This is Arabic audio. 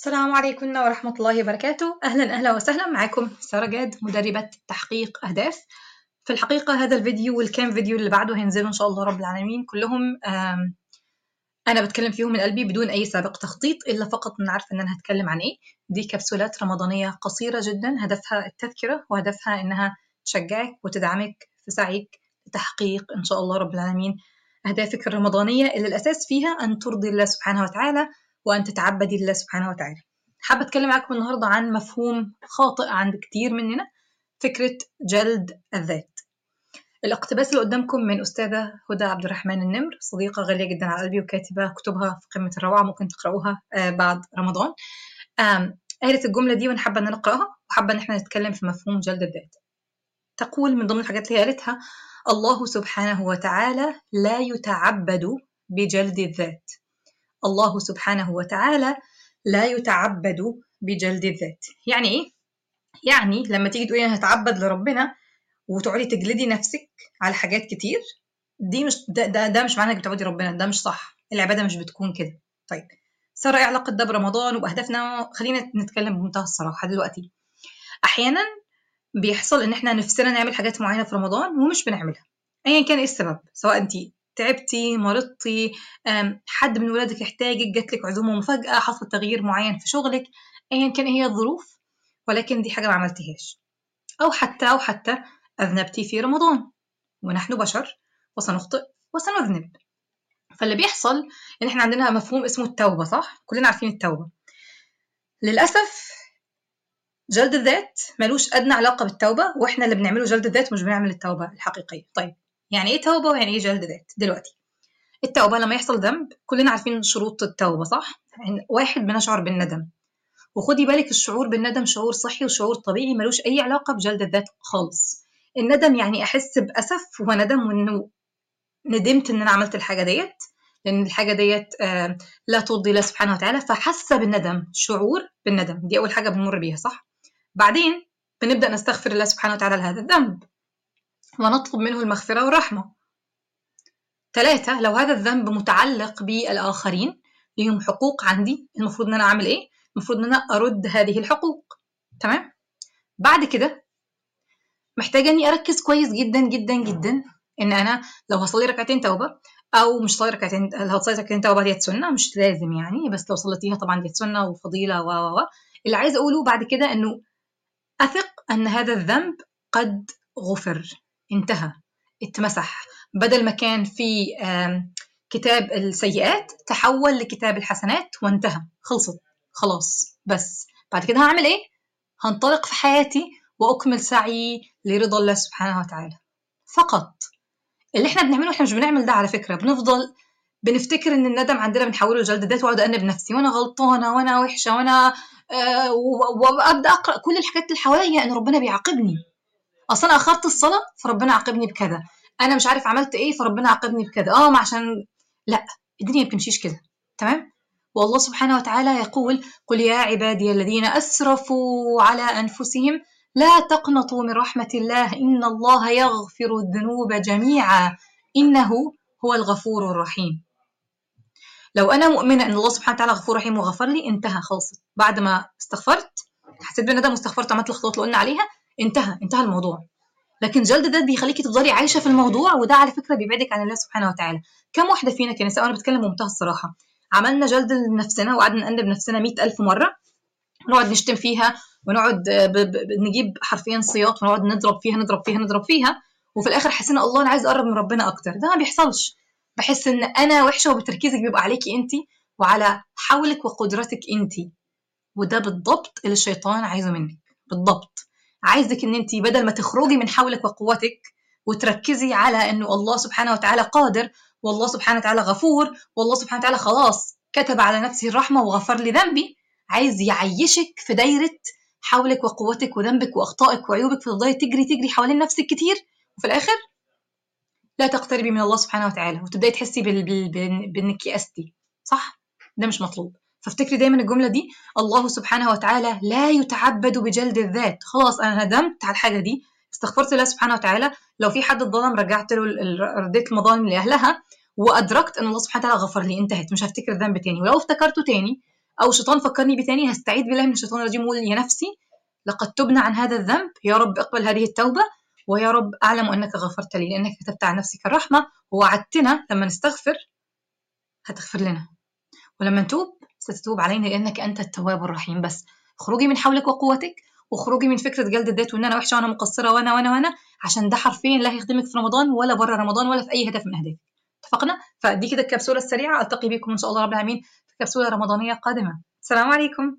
السلام عليكم ورحمة الله وبركاته. أهلا أهلا وسهلا. معكم سارة جاد مدربة تحقيق أهداف. في الحقيقة هذا الفيديو والكام فيديو اللي بعده هينزلوا إن شاء الله رب العالمين كلهم أنا بتكلم فيهم من قلبي بدون أي سابق تخطيط إلا فقط أن عارفة إن أنا هتكلم عن إيه. دي كبسولات رمضانية قصيرة جدا هدفها التذكرة وهدفها إنها تشجعك وتدعمك في سعيك لتحقيق إن شاء الله رب العالمين أهدافك الرمضانية. اللي الأساس فيها أن ترضي الله سبحانه وتعالى وأن تتعبدي لله سبحانه وتعالى. حابة أتكلم معاكم النهاردة عن مفهوم خاطئ عند كتير مننا فكرة جلد الذات. الاقتباس اللي قدامكم من أستاذة هدى عبد الرحمن النمر صديقة غالية جدا على قلبي وكاتبة كتبها في قمة الروعة ممكن تقرأوها بعد رمضان. قالت الجملة دي وأنا حابة إن أنا أقرأها وحابة إن إحنا نتكلم في مفهوم جلد الذات. تقول من ضمن الحاجات اللي قالتها الله سبحانه وتعالى لا يتعبد بجلد الذات. الله سبحانه وتعالى لا يتعبد بجلد الذات. يعني إيه؟ يعني لما تيجي تقولي أنا هتعبد لربنا وتقعدي تجلدي نفسك على حاجات كتير دي مش ده, ده, ده مش معنى إنك بتعبدي ربنا ده مش صح. العبادة مش بتكون كده. طيب سارة إيه علاقة ده برمضان وباهدافنا خلينا نتكلم بمنتهى الصراحة دلوقتي. أحيانا بيحصل إن إحنا نفسنا نعمل حاجات معينة في رمضان ومش بنعملها. ايا كان إيه السبب؟ سواء انت تعبتي مرضتي حد من ولادك يحتاجك جاتلك عزومة مفاجاه حصل تغيير معين في شغلك ايا كان هي الظروف ولكن دي حاجة ما عملتيهاش. أو حتى أو حتى أذنبتي في رمضان. ونحن بشر وسنخطئ وسنذنب. فاللي بيحصل إن إحنا عندنا مفهوم اسمه التوبة صح؟ كلنا عارفين التوبة. للأسف جلد الذات ملوش أدنى علاقة بالتوبة وإحنا اللي بنعمله جلد الذات مش بنعمل التوبة الحقيقية. طيب يعني إيه توبة ويعني إيه جلد ذات؟ دلوقتي. التوبة لما يحصل ذنب كلنا عارفين شروط التوبة صح؟ يعني واحد بنشعر بالندم. وخدي بالك الشعور بالندم شعور صحي وشعور طبيعي ملوش أي علاقة بجلد الذات خالص. الندم يعني أحس بأسف وندم وإنه ندمت إن أنا عملت الحاجة ديت لأن الحاجة ديت آه لا ترضي الله سبحانه وتعالى فحاسة بالندم شعور بالندم. دي أول حاجة بنمر بيها صح؟ بعدين بنبدأ نستغفر الله سبحانه وتعالى لهذا الذنب. ونطلب منه المغفرة والرحمة ثلاثة لو هذا الذنب متعلق بالآخرين ليهم حقوق عندي المفروض إن أنا أعمل إيه؟ المفروض إن أنا أرد هذه الحقوق. تمام؟ بعد كده محتاجة إني أركز كويس جدا جدا جدا إن أنا لو هصلي ركعتين توبة أو مش صلي ركعتين لو هتصلي ركعتين توبة ديت سنة مش لازم يعني بس لو صليتيها طبعا ديت سنة وفضيلة و و. اللي عايز أقوله بعد كده إنه أثق إن هذا الذنب قد غفر. انتهى اتمسح. بدل ما كان في كتاب السيئات تحول لكتاب الحسنات وانتهى. خلصت. خلاص. بس. بعد كده هعمل إيه؟ هنطلق في حياتي وأكمل سعي لرضا الله سبحانه وتعالى. فقط. اللي إحنا بنعمله إحنا مش بنعمل ده على فكرة. بنفضل بنفتكر إن الندم عندنا بنحوله لجلد. واقعد انب نفسي. وأنا غلطانة وأنا وحشة وأنا آه وأبدأ أقرأ كل الحاجات اللي حواليا إن ربنا بيعاقبني. أصل أنا أخرت الصلاة فربنا عاقبني بكذا. أنا مش عارف عملت إيه فربنا عاقبني بكذا. آه ما عشان لا الدنيا ما بتمشيش كده. تمام؟ والله سبحانه وتعالى يقول قل يا عبادي الذين أسرفوا على أنفسهم لا تقنطوا من رحمة الله إن الله يغفر الذنوب جميعا إنه هو الغفور الرحيم. لو أنا مؤمنة إن الله سبحانه وتعالى غفور رحيم وغفر لي انتهى خلصت بعد ما استغفرت حسيت بالندم واستغفرت عملت الخطوات اللي قلنا عليها انتهى انتهى الموضوع. لكن جلد الذات بيخليكي تفضلي عايشة في الموضوع وده على فكرة بيبعدك عن الله سبحانه وتعالى. كم واحدة فينا كنساء وأنا بتكلم بمنتهى الصراحة عملنا جلد لنفسنا وقعدنا نأنب نفسنا مئة ألف مرة ونقعد نشتم فيها ونقعد ب... ب... نجيب حرفيا سياط ونقعد نضرب فيها نضرب فيها نضرب فيها وفي الآخر حسينا الله أنا عايز أقرب من ربنا أكتر. ده ما بيحصلش. بحس إن أنا وحشة وبتركيزك بيبقى عليكي أنت وعلى حولك وقدرتك أنت وده بالضبط اللي الشيطان عايزه منك. بالضبط. عايزك إن انت بدل ما تخرجي من حولك وقوتك وتركزي على إنه الله سبحانه وتعالى قادر والله سبحانه وتعالى غفور والله سبحانه وتعالى خلاص كتب على نفسه الرحمة وغفر لي ذنبي عايز يعيشك في دايرة حولك وقوتك وذنبك وأخطائك وعيوبك فتفضلي تجري تجري حوالين نفسك كتير وفي الآخر لا تقتربي من الله سبحانه وتعالى وتبدأي تحسي. بإنك يأستي صح ده مش مطلوب فافتكري دايما الجملة دي الله سبحانه وتعالى لا يتعبد بجلد الذات. خلاص أنا ندمت على الحاجة دي. استغفرت الله سبحانه وتعالى. لو في حد اتظلم رجعت له رديت المظالم لأهلها. وأدركت إن الله سبحانه وتعالى غفر لي انتهت. مش هفتكر الذنب تاني. ولو افتكرته تاني أو شيطان فكرني بتاني هستعيد بالله من الشيطان الرجيم. واقول يا نفسي لقد تبنا عن هذا الذنب. يا رب اقبل هذه التوبة. ويا رب أعلم أنك غفرت لي لأنك كتبت عن نفسك الرحمة. ووعدتنا لما نستغفر هتغفر لنا. ولما نتوب ستتوب علينا لانك أنت التواب الرحيم. بس اخرجي من حولك وقوتك واخرجي من فكرة جلد الذات وإن أنا وحشة وأنا مقصرة وأنا وأنا وأنا عشان ده حرفيا لا هيخدمك في رمضان ولا بره رمضان ولا في أي هدف من أهدافك. اتفقنا؟ فدي كده الكبسولة السريعة. ألتقي بكم إن شاء الله رب العالمين في كبسولة رمضانية قادمة. السلام عليكم.